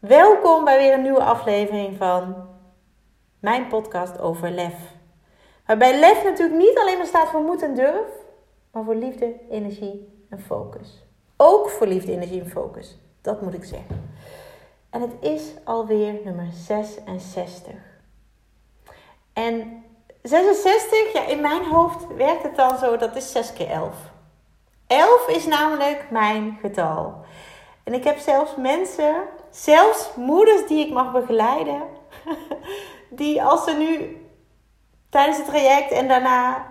Welkom bij weer een nieuwe aflevering van mijn podcast over lef. Waarbij lef natuurlijk niet alleen maar staat voor moed en durf, maar voor liefde, energie en focus. Ook voor liefde, energie en focus. Dat moet ik zeggen. En het is alweer nummer 66. En 66, ja, in mijn hoofd werkt het dan zo, dat is 6 keer 11. 11 is namelijk mijn getal. En ik heb zelfs mensen Zelfs moeders die ik mag begeleiden, die als ze nu tijdens het traject en daarna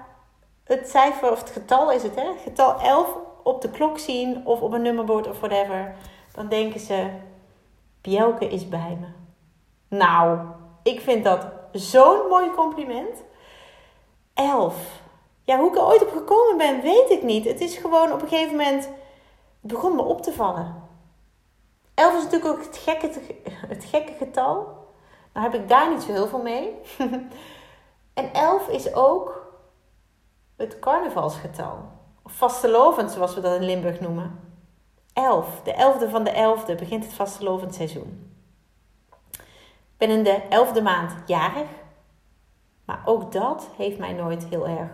het cijfer of het getal is het, hè? getal 11 op de klok zien of op een nummerbord of whatever, dan denken ze: Bjelke is bij me. Nou, ik vind dat zo'n mooi compliment. 11. Ja, hoe ik er ooit op gekomen ben, weet ik niet. Het is gewoon op een gegeven moment. Begon me op te vallen. 11 is natuurlijk ook het gekke, het gekke getal. Nou heb ik daar niet zo heel veel mee. en 11 is ook het carnavalsgetal. Of vastelovend, zoals we dat in Limburg noemen. 11, de 11e van de 11e begint het vastelovend seizoen. Ik ben in de 11e maand jarig. Maar ook dat heeft mij nooit heel erg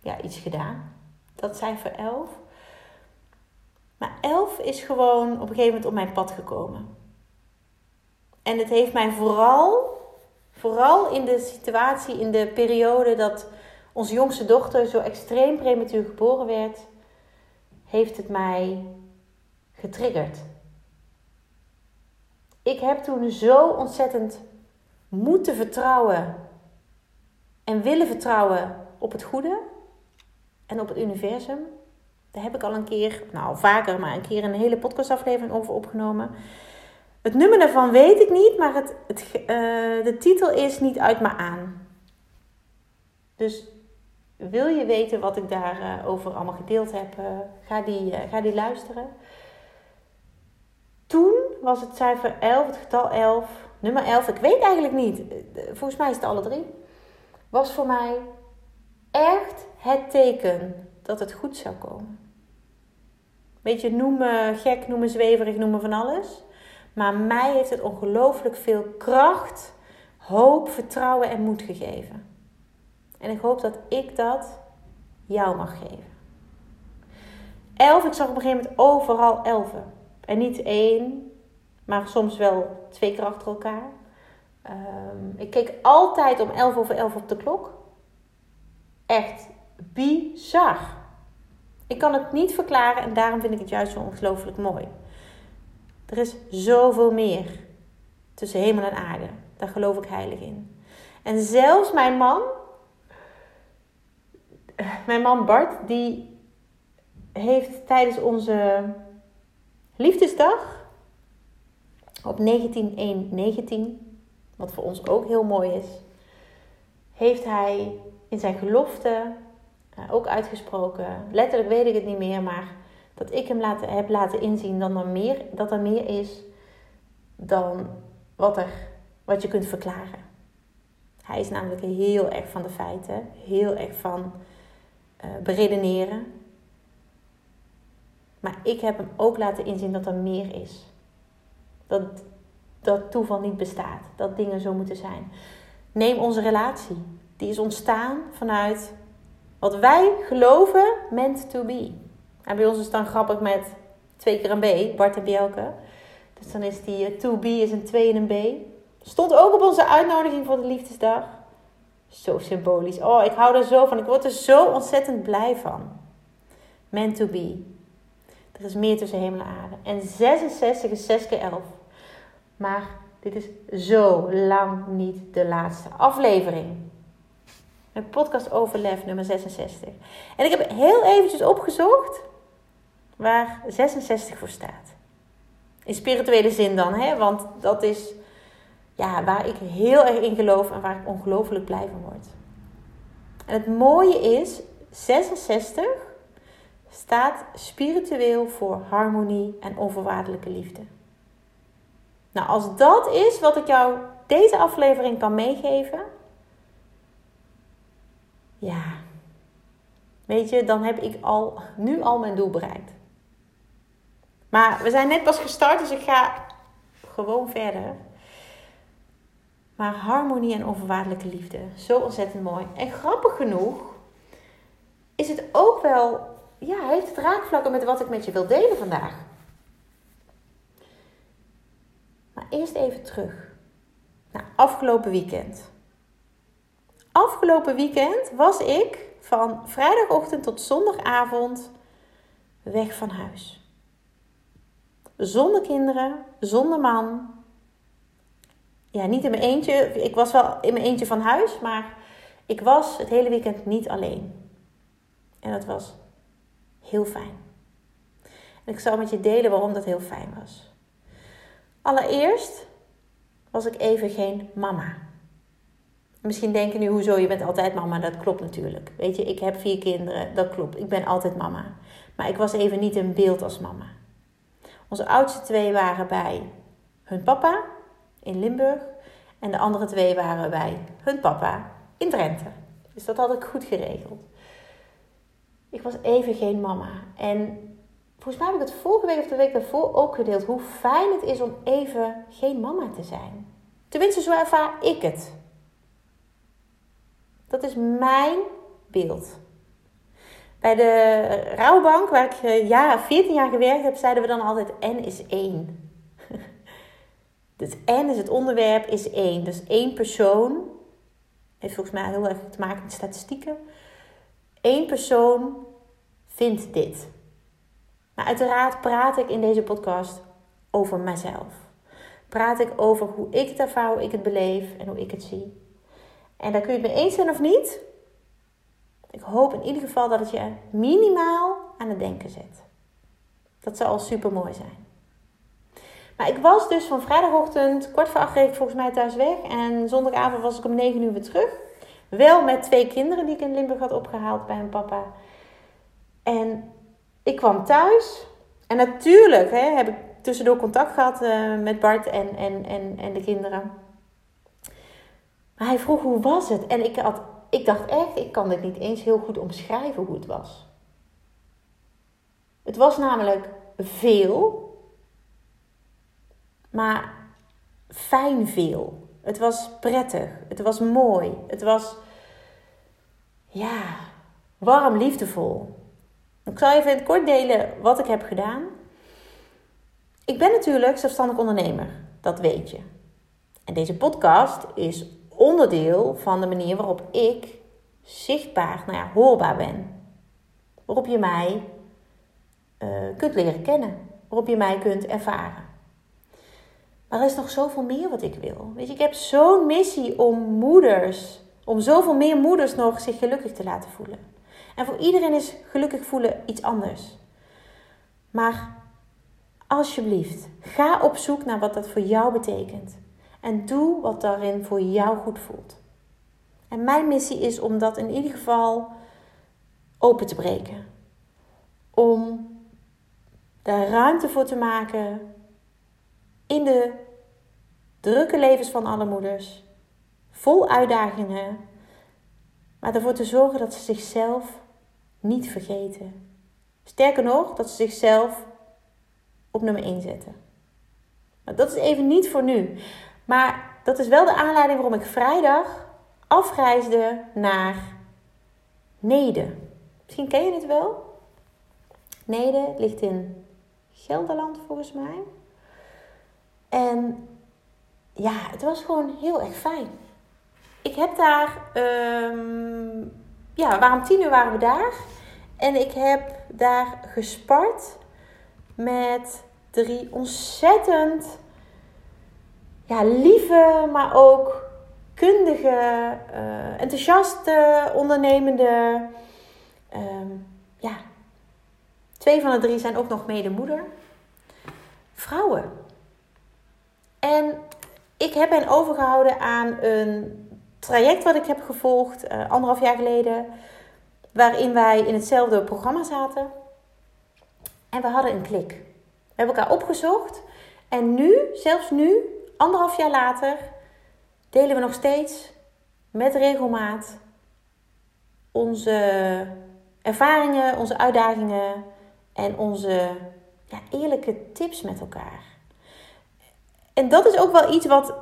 ja, iets gedaan. Dat cijfer 11. Maar elf is gewoon op een gegeven moment op mijn pad gekomen. En het heeft mij vooral, vooral in de situatie, in de periode dat onze jongste dochter zo extreem prematuur geboren werd, heeft het mij getriggerd. Ik heb toen zo ontzettend moeten vertrouwen en willen vertrouwen op het goede en op het universum. Daar heb ik al een keer, nou vaker, maar een keer een hele podcastaflevering over opgenomen. Het nummer daarvan weet ik niet, maar het, het, uh, de titel is Niet uit me aan. Dus wil je weten wat ik daarover uh, allemaal gedeeld heb, uh, ga, die, ga die luisteren. Toen was het cijfer 11, het getal 11, nummer 11, ik weet eigenlijk niet, volgens mij is het alle drie, was voor mij echt het teken dat het goed zou komen. Weet je, noemen gek, noemen zweverig, noemen van alles. Maar mij heeft het ongelooflijk veel kracht, hoop, vertrouwen en moed gegeven. En ik hoop dat ik dat jou mag geven. Elf, ik zag op een gegeven moment overal elfen. En niet één, maar soms wel twee keer achter elkaar. Um, ik keek altijd om elf over elf op de klok. Echt bizar. Ik kan het niet verklaren en daarom vind ik het juist zo ongelooflijk mooi. Er is zoveel meer tussen hemel en aarde. Daar geloof ik heilig in. En zelfs mijn man, mijn man Bart, die heeft tijdens onze liefdesdag op 19 wat voor ons ook heel mooi is, heeft hij in zijn gelofte uh, ook uitgesproken. Letterlijk weet ik het niet meer, maar dat ik hem laten, heb laten inzien dat er, meer, dat er meer is dan wat, er, wat je kunt verklaren. Hij is namelijk heel erg van de feiten, heel erg van uh, beredeneren. Maar ik heb hem ook laten inzien dat er meer is. Dat, dat toeval niet bestaat, dat dingen zo moeten zijn. Neem onze relatie. Die is ontstaan vanuit wat wij geloven meant to be. En bij ons is het dan grappig met twee keer een B, Bart en Bjelke. Dus dan is die uh, to be is een 2 en een B. Stond ook op onze uitnodiging voor de liefdesdag. Zo symbolisch. Oh, ik hou er zo van. Ik word er zo ontzettend blij van. Meant to be. Er is meer tussen hemel en aarde. En 66 is 6 keer 11. Maar dit is zo lang niet de laatste aflevering. Mijn podcast over lef nummer 66. En ik heb heel eventjes opgezocht waar 66 voor staat. In spirituele zin dan, hè? want dat is ja, waar ik heel erg in geloof en waar ik ongelooflijk blij van word. En het mooie is, 66 staat spiritueel voor harmonie en onvoorwaardelijke liefde. Nou, als dat is wat ik jou deze aflevering kan meegeven, ja, weet je, dan heb ik al, nu al mijn doel bereikt. Maar we zijn net pas gestart, dus ik ga gewoon verder. Maar harmonie en onvoorwaardelijke liefde, zo ontzettend mooi. En grappig genoeg is het ook wel, ja, heeft het raakvlakken met wat ik met je wil delen vandaag. Maar eerst even terug. Nou, afgelopen weekend. Afgelopen weekend was ik van vrijdagochtend tot zondagavond weg van huis. Zonder kinderen, zonder man. Ja, niet in mijn eentje. Ik was wel in mijn eentje van huis, maar ik was het hele weekend niet alleen. En dat was heel fijn. En ik zal met je delen waarom dat heel fijn was. Allereerst was ik even geen mama. Misschien denk je nu, hoezo, je bent altijd mama. Dat klopt natuurlijk. Weet je, ik heb vier kinderen, dat klopt. Ik ben altijd mama. Maar ik was even niet in beeld als mama. Onze oudste twee waren bij hun papa in Limburg. En de andere twee waren bij hun papa in Drenthe. Dus dat had ik goed geregeld. Ik was even geen mama. En volgens mij heb ik het vorige week of de week daarvoor ook gedeeld. Hoe fijn het is om even geen mama te zijn. Tenminste, zo ervaar ik het. Dat is mijn beeld. Bij de rouwbank, waar ik eh, ja, 14 jaar gewerkt heb, zeiden we dan altijd N is één. dus N is het onderwerp, is één. Dus één persoon, heeft volgens mij heel erg te maken met statistieken. Eén persoon vindt dit. Maar uiteraard praat ik in deze podcast over mezelf. Praat ik over hoe ik het ervaar, hoe ik het beleef en hoe ik het zie. En daar kun je het mee eens zijn of niet. Ik hoop in ieder geval dat het je minimaal aan het denken zet. Dat zou al super mooi zijn. Maar ik was dus van vrijdagochtend kwart voor acht reed ik volgens mij thuis weg. En zondagavond was ik om negen uur weer terug. Wel met twee kinderen die ik in Limburg had opgehaald bij mijn papa. En ik kwam thuis. En natuurlijk hè, heb ik tussendoor contact gehad uh, met Bart en, en, en, en de kinderen. Maar hij vroeg hoe was het? En ik, had, ik dacht echt, ik kan dit niet eens heel goed omschrijven hoe het was. Het was namelijk veel, maar fijn veel. Het was prettig, het was mooi, het was ja, warm, liefdevol. Ik zal even in het kort delen wat ik heb gedaan. Ik ben natuurlijk zelfstandig ondernemer, dat weet je. En deze podcast is onderdeel van de manier waarop ik zichtbaar, nou ja, hoorbaar ben. Waarop je mij uh, kunt leren kennen. Waarop je mij kunt ervaren. Maar er is nog zoveel meer wat ik wil. Weet je, ik heb zo'n missie om moeders, om zoveel meer moeders nog zich gelukkig te laten voelen. En voor iedereen is gelukkig voelen iets anders. Maar alsjeblieft, ga op zoek naar wat dat voor jou betekent. En doe wat daarin voor jou goed voelt. En mijn missie is om dat in ieder geval open te breken. Om daar ruimte voor te maken in de drukke levens van alle moeders. Vol uitdagingen. Maar ervoor te zorgen dat ze zichzelf niet vergeten. Sterker nog, dat ze zichzelf op nummer 1 zetten. Maar dat is even niet voor nu. Maar dat is wel de aanleiding waarom ik vrijdag afreisde naar Nede. Misschien ken je het wel. Nede ligt in Gelderland volgens mij. En ja, het was gewoon heel erg fijn. Ik heb daar, um, ja, waarom tien uur waren we daar. En ik heb daar gespart met drie ontzettend ja, lieve, maar ook kundige, uh, enthousiaste, ondernemende. Um, ja, twee van de drie zijn ook nog mede moeder. vrouwen. En ik heb hen overgehouden aan een traject wat ik heb gevolgd uh, anderhalf jaar geleden, waarin wij in hetzelfde programma zaten. En we hadden een klik. We hebben elkaar opgezocht. En nu, zelfs nu, anderhalf jaar later, delen we nog steeds met regelmaat onze ervaringen, onze uitdagingen en onze ja, eerlijke tips met elkaar. En dat is ook wel iets wat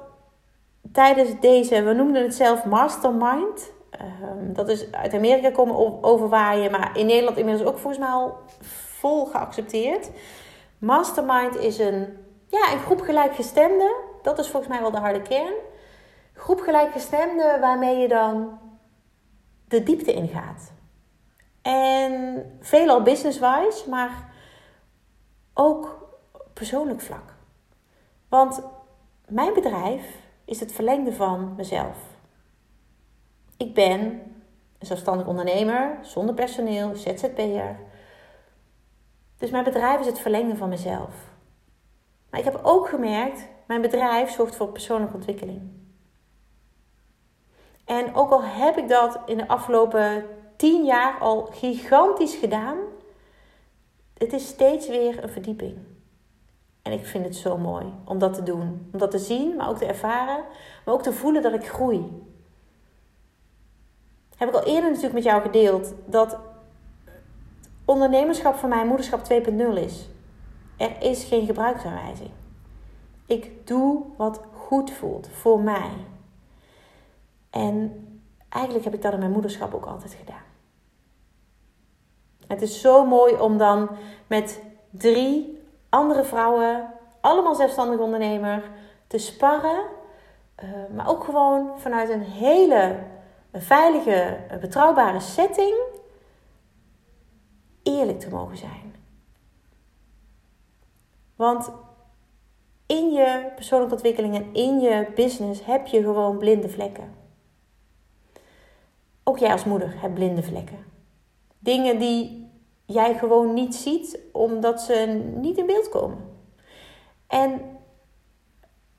tijdens deze, we noemden het zelf mastermind. Um, dat is uit Amerika komen overwaaien, maar in Nederland inmiddels ook volgens mij al vol geaccepteerd. Mastermind is een, ja, een groep gelijkgestemden. Dat is volgens mij wel de harde kern. Groep gelijkgestemden waarmee je dan de diepte ingaat. En veelal business-wise, maar ook persoonlijk vlak. Want mijn bedrijf is het verlengde van mezelf. Ik ben een zelfstandig ondernemer, zonder personeel, ZZP'er. Dus mijn bedrijf is het verlengde van mezelf. Maar ik heb ook gemerkt, mijn bedrijf zorgt voor persoonlijke ontwikkeling. En ook al heb ik dat in de afgelopen tien jaar al gigantisch gedaan, het is steeds weer een verdieping. En ik vind het zo mooi om dat te doen. Om dat te zien, maar ook te ervaren. Maar ook te voelen dat ik groei. Heb ik al eerder natuurlijk met jou gedeeld dat ondernemerschap voor mij moederschap 2.0 is. Er is geen gebruiksaanwijzing. Ik doe wat goed voelt voor mij. En eigenlijk heb ik dat in mijn moederschap ook altijd gedaan. Het is zo mooi om dan met drie andere vrouwen, allemaal zelfstandig ondernemer, te sparren. Uh, maar ook gewoon vanuit een hele veilige, betrouwbare setting eerlijk te mogen zijn. Want in je persoonlijke ontwikkeling en in je business heb je gewoon blinde vlekken. Ook jij als moeder hebt blinde vlekken. Dingen die jij gewoon niet ziet omdat ze niet in beeld komen. En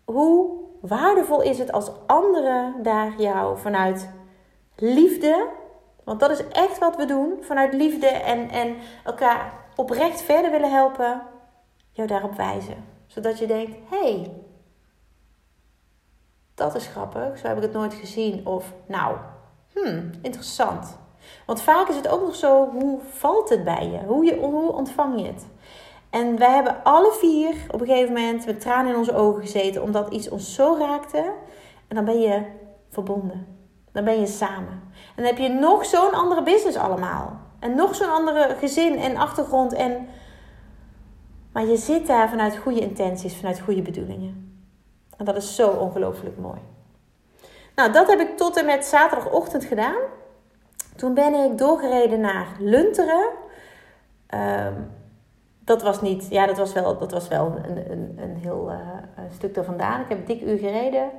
hoe waardevol is het als anderen daar jou vanuit liefde, want dat is echt wat we doen, vanuit liefde en, en elkaar oprecht verder willen helpen, jou daarop wijzen. Zodat je denkt, hey, dat is grappig, zo heb ik het nooit gezien. Of, nou, hmm, interessant. Want vaak is het ook nog zo, hoe valt het bij je? Hoe, je, hoe ontvang je het? En wij hebben alle vier op een gegeven moment met tranen in onze ogen gezeten, omdat iets ons zo raakte. En dan ben je verbonden. Dan ben je samen. En dan heb je nog zo'n andere business allemaal. En nog zo'n andere gezin en achtergrond. En... Maar je zit daar vanuit goede intenties, vanuit goede bedoelingen. En dat is zo ongelooflijk mooi. Nou, dat heb ik tot en met zaterdagochtend gedaan. Toen ben ik doorgereden naar Lunteren. Ehm, dat was niet, ja, dat was wel, dat was wel een, een, een heel uh, stuk er vandaan. Ik heb dik uur gereden.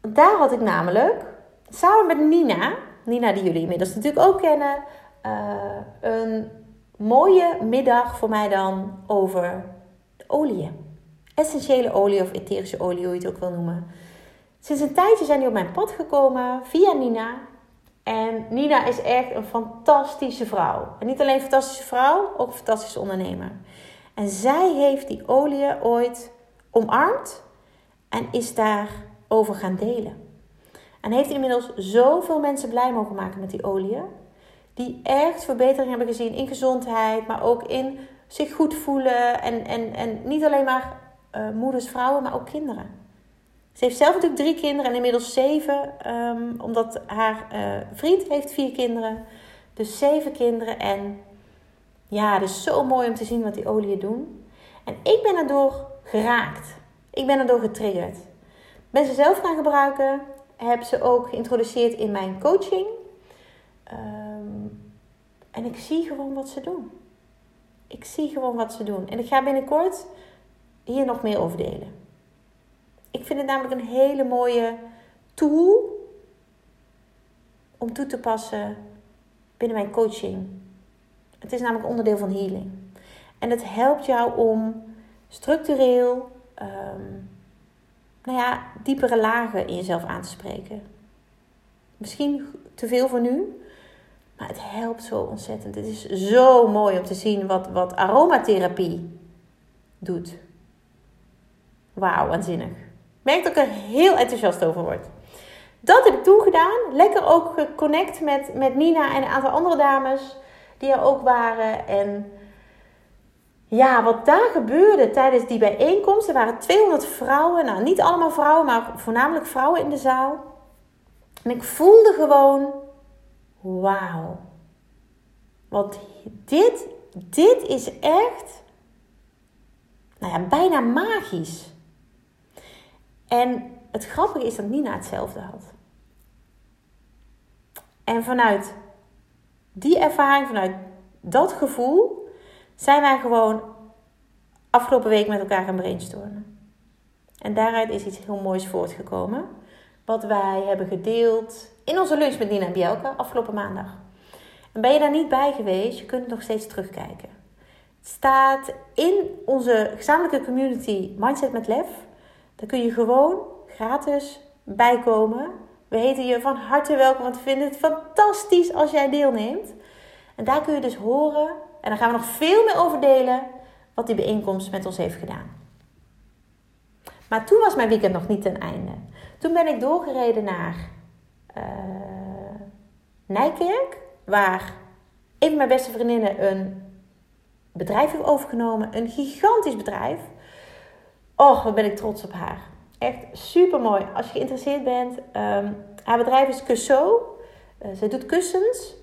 Daar had ik namelijk, samen met Nina, Nina die jullie inmiddels natuurlijk ook kennen, uh, een mooie middag voor mij dan over olie. Essentiële olie of etherische olie, hoe je het ook wil noemen. Sinds een tijdje zijn die op mijn pad gekomen via Nina. En Nina is echt een fantastische vrouw. En niet alleen een fantastische vrouw, ook een fantastische ondernemer. En zij heeft die olie ooit omarmd en is daarover gaan delen. En heeft inmiddels zoveel mensen blij mogen maken met die olie. Die echt verbetering hebben gezien in gezondheid, maar ook in zich goed voelen. En, en, en niet alleen maar uh, moeders, vrouwen, maar ook kinderen. Ze heeft zelf natuurlijk drie kinderen en inmiddels zeven, um, omdat haar uh, vriend heeft vier kinderen. Dus zeven kinderen. En ja, het is zo mooi om te zien wat die oliën doen. En ik ben erdoor geraakt. Ik ben erdoor getriggerd. Ben ze zelf gaan gebruiken. Heb ze ook geïntroduceerd in mijn coaching. Um, en ik zie gewoon wat ze doen. Ik zie gewoon wat ze doen. En ik ga binnenkort hier nog meer over delen. Ik vind het namelijk een hele mooie tool om toe te passen binnen mijn coaching. Het is namelijk onderdeel van healing. En het helpt jou om structureel, ehm, nou ja, diepere lagen in jezelf aan te spreken. Misschien te veel voor nu, maar het helpt zo ontzettend. Het is zo mooi om te zien wat, wat aromatherapie doet. Wauw, waanzinnig. Merk dat ik er heel enthousiast over word. Dat heb ik toen gedaan. Lekker ook geconnect met, met Nina en een aantal andere dames die er ook waren. En ja, wat daar gebeurde tijdens die bijeenkomst. Er waren 200 vrouwen. Nou, niet allemaal vrouwen, maar voornamelijk vrouwen in de zaal. En ik voelde gewoon, wauw. Want dit, dit is echt, nou ja, bijna magisch. En het grappige is dat Nina hetzelfde had. En vanuit die ervaring, vanuit dat gevoel, zijn wij gewoon afgelopen week met elkaar gaan brainstormen. En daaruit is iets heel moois voortgekomen. Wat wij hebben gedeeld in onze lunch met Nina en Bielke afgelopen maandag. En ben je daar niet bij geweest, je kunt het nog steeds terugkijken. Het staat in onze gezamenlijke community Mindset met Lef. Daar kun je gewoon gratis bijkomen. We heten je van harte welkom, want we vinden het fantastisch als jij deelneemt. En daar kun je dus horen, en daar gaan we nog veel meer over delen, wat die bijeenkomst met ons heeft gedaan. Maar toen was mijn weekend nog niet ten einde. Toen ben ik doorgereden naar uh, Nijkerk, waar een mijn beste vriendinnen een bedrijf heeft overgenomen. Een gigantisch bedrijf. Och, wat ben ik trots op haar. Echt super mooi. Als je geïnteresseerd bent, um, haar bedrijf is Cusso. Uh, ze doet kussens.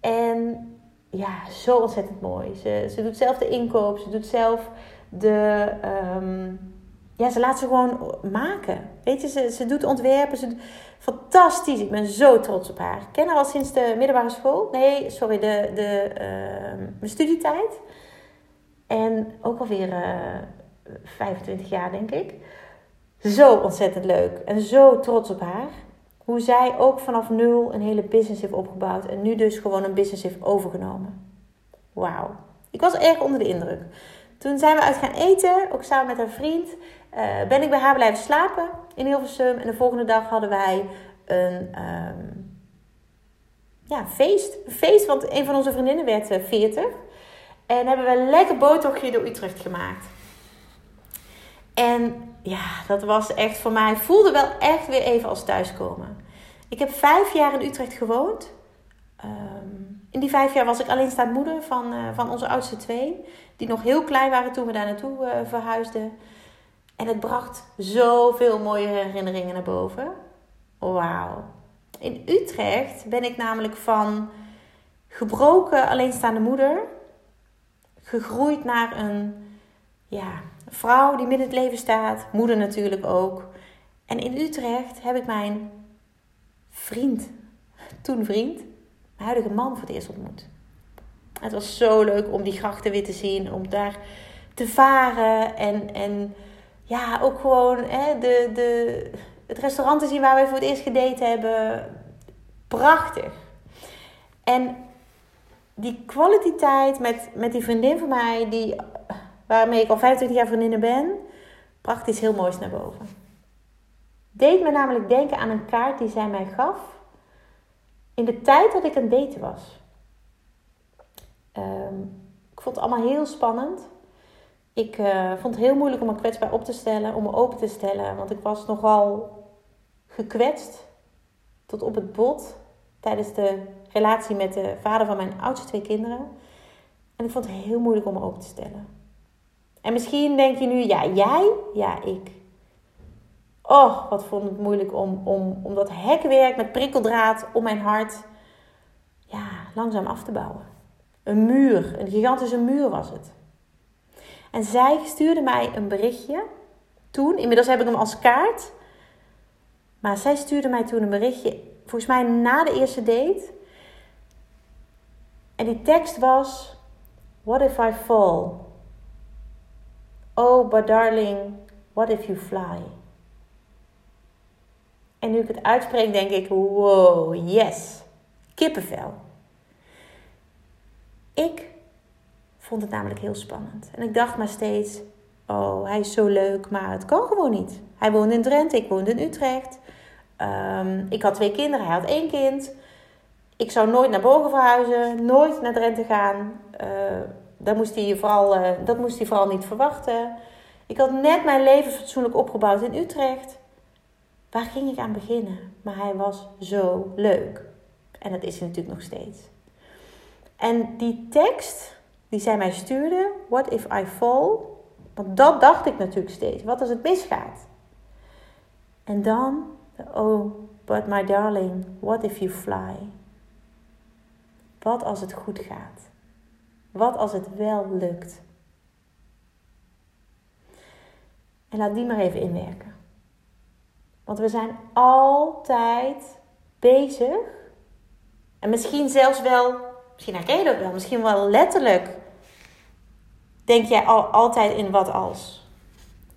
En ja, zo ontzettend mooi. Ze, ze doet zelf de inkoop, ze doet zelf de. Um, ja, ze laat ze gewoon maken. Weet je, ze, ze doet ontwerpen. Ze fantastisch. Ik ben zo trots op haar. Ken haar al sinds de middelbare school. Nee, sorry, de, de, mijn studietijd. En ook alweer uh, eh, 25 jaar, denk ik. Zo ontzettend leuk. En zo trots op haar. Hoe zij ook vanaf nul een hele business heeft opgebouwd. En nu dus gewoon een business heeft overgenomen. Wauw. Ik was erg onder de indruk. Toen zijn we uit gaan eten, ook samen met haar vriend. Uh, ben ik bij haar blijven slapen in Hilversum. En de volgende dag hadden wij een um, ja, feest. Een feest, want een van onze vriendinnen werd uh, 40. En hebben we een lekker boottochtje door Utrecht gemaakt. En ja, dat was echt voor mij, voelde wel echt weer even als thuiskomen. Ik heb vijf jaar in Utrecht gewoond. Um, in die vijf jaar was ik alleenstaand moeder van, uh, van onze oudste twee. Die nog heel klein waren toen we daar naartoe uh, verhuisden. En het bracht zoveel mooie herinneringen naar boven. Wauw. In Utrecht ben ik namelijk van gebroken alleenstaande moeder gegroeid naar een ja, vrouw die midden in het leven staat, moeder natuurlijk ook. En in Utrecht heb ik mijn vriend, toen vriend, mijn huidige man voor het eerst ontmoet. Het was zo leuk om die grachten weer te zien, om daar te varen en, en ja, ook gewoon hè, de, de, het restaurant te zien waar we voor het eerst gedate hebben. Prachtig. En die kwaliteit met, met die vriendin van mij, die, waarmee ik al 25 jaar vriendinnen ben, bracht iets heel moois naar boven. Deed me namelijk denken aan een kaart die zij mij gaf in de tijd dat ik een date was. Um, ik vond het allemaal heel spannend. Ik uh, vond het heel moeilijk om me kwetsbaar op te stellen, om me open te stellen. Want ik was nogal gekwetst tot op het bot tijdens de relatie met de vader van mijn oudste twee kinderen. En ik vond het heel moeilijk om me open te stellen. En misschien denk je nu, ja, jij? Ja, ik. Oh, wat vond ik moeilijk om, om, om dat hekwerk met prikkeldraad om mijn hart ja, langzaam af te bouwen. Een muur, een gigantische muur was het. En zij stuurde mij een berichtje. Toen, inmiddels heb ik hem als kaart. Maar zij stuurde mij toen een berichtje, volgens mij na de eerste date. En die tekst was: What if I fall? Oh, but darling, what if you fly? En nu ik het uitspreek, denk ik: wow, yes, kippenvel. Ik vond het namelijk heel spannend. En ik dacht maar steeds: Oh, hij is zo leuk, maar het kan gewoon niet. Hij woonde in Drenthe, ik woonde in Utrecht. Ehm, ik had twee kinderen, hij had één kind. Ik zou nooit naar boven verhuizen, nooit naar Drenthe gaan. Uh, dat, moest hij vooral, uh, dat moest hij vooral niet verwachten. Ik had net mijn leven fatsoenlijk opgebouwd in Utrecht. Waar ging ik aan beginnen? Maar hij was zo leuk. En dat is hij natuurlijk nog steeds. En die tekst die zij mij stuurde, What if I fall? Want dat dacht ik natuurlijk steeds. Wat als het misgaat? En dan, oh, but my darling, what if you fly? Wat als het goed gaat? Wat als het wel lukt? En laat die maar even inwerken. Want we zijn altijd bezig. En misschien zelfs wel, misschien herken je dat wel, misschien wel letterlijk. Denk jij al, altijd in wat als?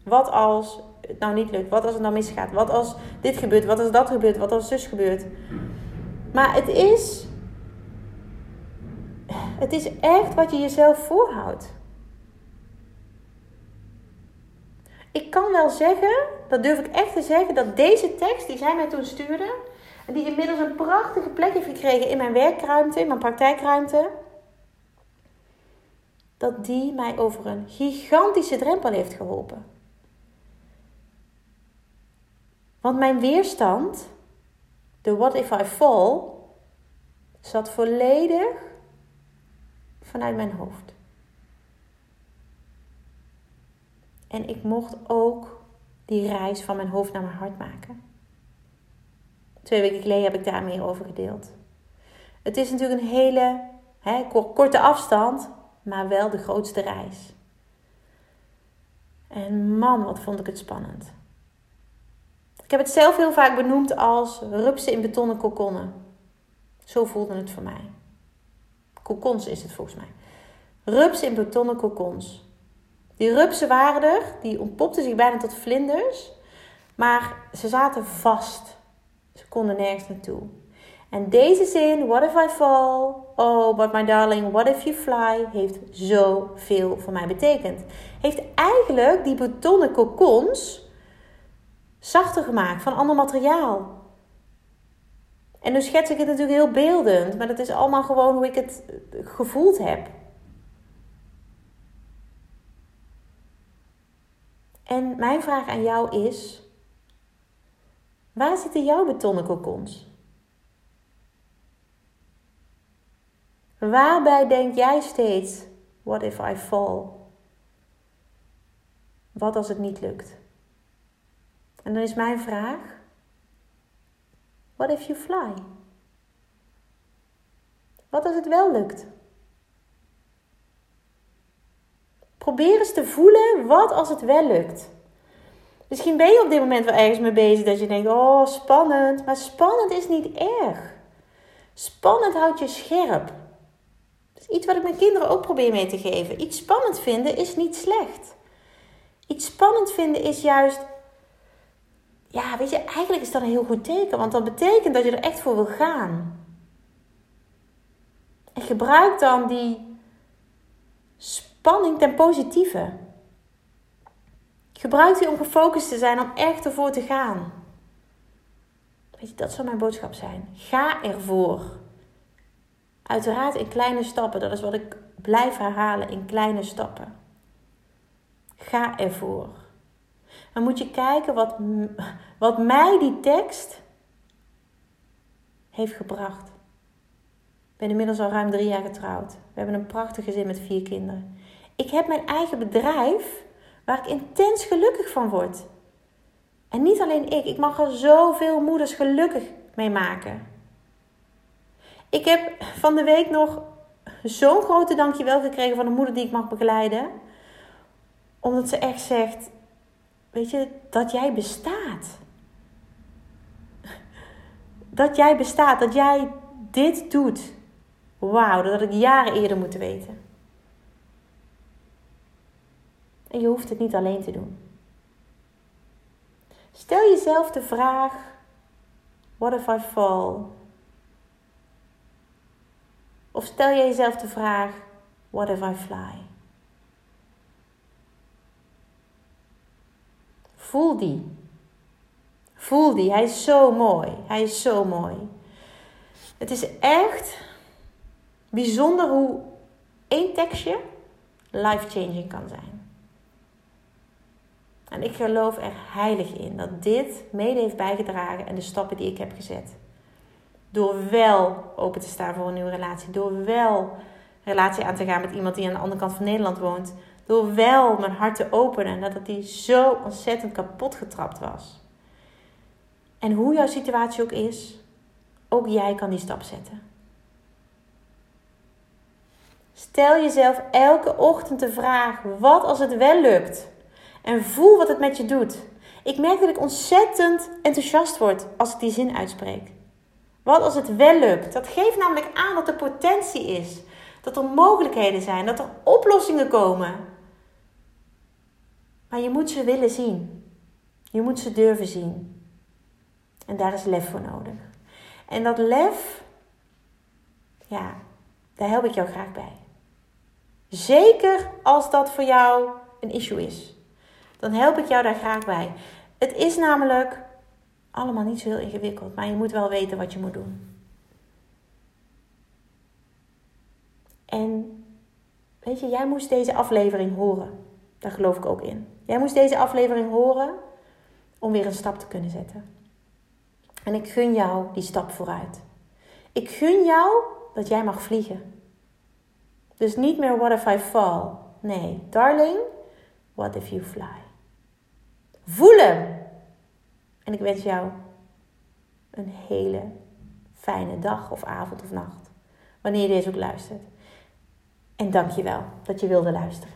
Wat als het nou niet lukt? Wat als het nou misgaat? Wat als dit gebeurt? Wat als dat gebeurt? Wat als zus gebeurt? Maar het is. Het is echt wat je jezelf voorhoudt. Ik kan wel zeggen, dat durf ik echt te zeggen, dat deze tekst die zij mij toen stuurde, die inmiddels een prachtige plek heeft gekregen in mijn werkruimte, in mijn praktijkruimte, dat die mij over een gigantische drempel heeft geholpen. Want mijn weerstand, de what if I fall, zat volledig vanuit mijn hoofd. En ik mocht ook die reis van mijn hoofd naar mijn hart maken. Twee weken geleden heb ik daar meer over gedeeld. Het is natuurlijk een hele hè, korte afstand, maar wel de grootste reis. En man, wat vond ik het spannend. Ik heb het zelf heel vaak benoemd als rupsen in betonnen kokonnen. Zo voelde het voor mij. Kokons is het volgens mij. Rupsen in betonnen kokons. Die rupsen waren er, die ontpopten zich bijna tot vlinders, maar ze zaten vast. Ze konden nergens naartoe. En deze zin, what if I fall? Oh, but my darling, what if you fly? Heeft zoveel voor mij betekend. Heeft eigenlijk die betonnen kokons zachter gemaakt van ander materiaal. En nu schets ik het natuurlijk heel beeldend, maar dat is allemaal gewoon hoe ik het gevoeld heb. En mijn vraag aan jou is: waar zitten jouw betonnen kokons? Waarbij denk jij steeds: what if I fall? Wat als het niet lukt? En dan is mijn vraag: what if you fly? Wat als het wel lukt? Probeer eens te voelen wat als het wel lukt. Misschien ben je op dit moment wel ergens mee bezig dat je denkt: oh, spannend. Maar spannend is niet erg. Spannend houdt je scherp. Dat is iets wat ik mijn kinderen ook probeer mee te geven. Iets spannend vinden is niet slecht. Iets spannend vinden is juist. Ja, weet je, eigenlijk is dat een heel goed teken. Want dat betekent dat je er echt voor wil gaan. En gebruik dan die spanning ten positieve. Gebruik die om gefocust te zijn, om echt ervoor te gaan. Weet je, dat zou mijn boodschap zijn. Ga ervoor. Uiteraard in kleine stappen. Dat is wat ik blijf herhalen in kleine stappen. Ga ervoor. Dan moet je kijken wat, wat mij die tekst heeft gebracht. Ik ben inmiddels al ruim drie jaar getrouwd. We hebben een prachtig gezin met vier kinderen. Ik heb mijn eigen bedrijf waar ik intens gelukkig van word. En niet alleen ik, ik mag er zoveel moeders gelukkig mee maken. Ik heb van de week nog zo'n grote dankjewel gekregen van een moeder die ik mag begeleiden. Omdat ze echt zegt, weet je, dat jij bestaat. Dat jij bestaat, dat jij dit doet. Wauw, dat had ik jaren eerder moeten weten. En je hoeft het niet alleen te doen. Stel jezelf de vraag: What if I fall? Of stel jezelf de vraag: What if I fly? Voel die. Voel die. Hij is zo mooi. Hij is zo mooi. Het is echt bijzonder hoe één tekstje life-changing kan zijn. En ik geloof er heilig in dat dit mede heeft bijgedragen en de stappen die ik heb gezet. Door wel open te staan voor een nieuwe relatie. Door wel een relatie aan te gaan met iemand die aan de andere kant van Nederland woont. Door wel mijn hart te openen en dat die zo ontzettend kapot getrapt was. En hoe jouw situatie ook is, ook jij kan die stap zetten. Stel jezelf elke ochtend de vraag: wat als het wel lukt? En voel wat het met je doet. Ik merk dat ik ontzettend enthousiast word als ik die zin uitspreek. Wat als het wel lukt? Dat geeft namelijk aan dat er potentie is. Dat er mogelijkheden zijn, dat er oplossingen komen. Maar je moet ze willen zien. Je moet ze durven zien. En daar is lef voor nodig. En dat lef, ja, daar help ik jou graag bij. Zeker als dat voor jou een issue is. Dan help ik jou daar graag bij. Het is namelijk allemaal niet zo heel ingewikkeld, maar je moet wel weten wat je moet doen. En weet je, jij moest deze aflevering horen. Daar geloof ik ook in. Jij moest deze aflevering horen om weer een stap te kunnen zetten. En ik gun jou die stap vooruit. Ik gun jou dat jij mag vliegen. Dus niet meer what if I fall. Nee, darling, what if you fly? Voel hem. En ik wens jou een hele fijne dag of avond of nacht. Wanneer je deze ook luistert. En dank je wel dat je wilde luisteren.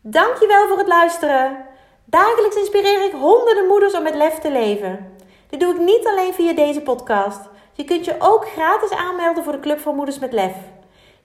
Dank je wel voor het luisteren. Dagelijks inspireer ik honderden moeders om met lef te leven. Dit doe ik niet alleen via deze podcast. Je kunt je ook gratis aanmelden voor de Club van Moeders met Lef.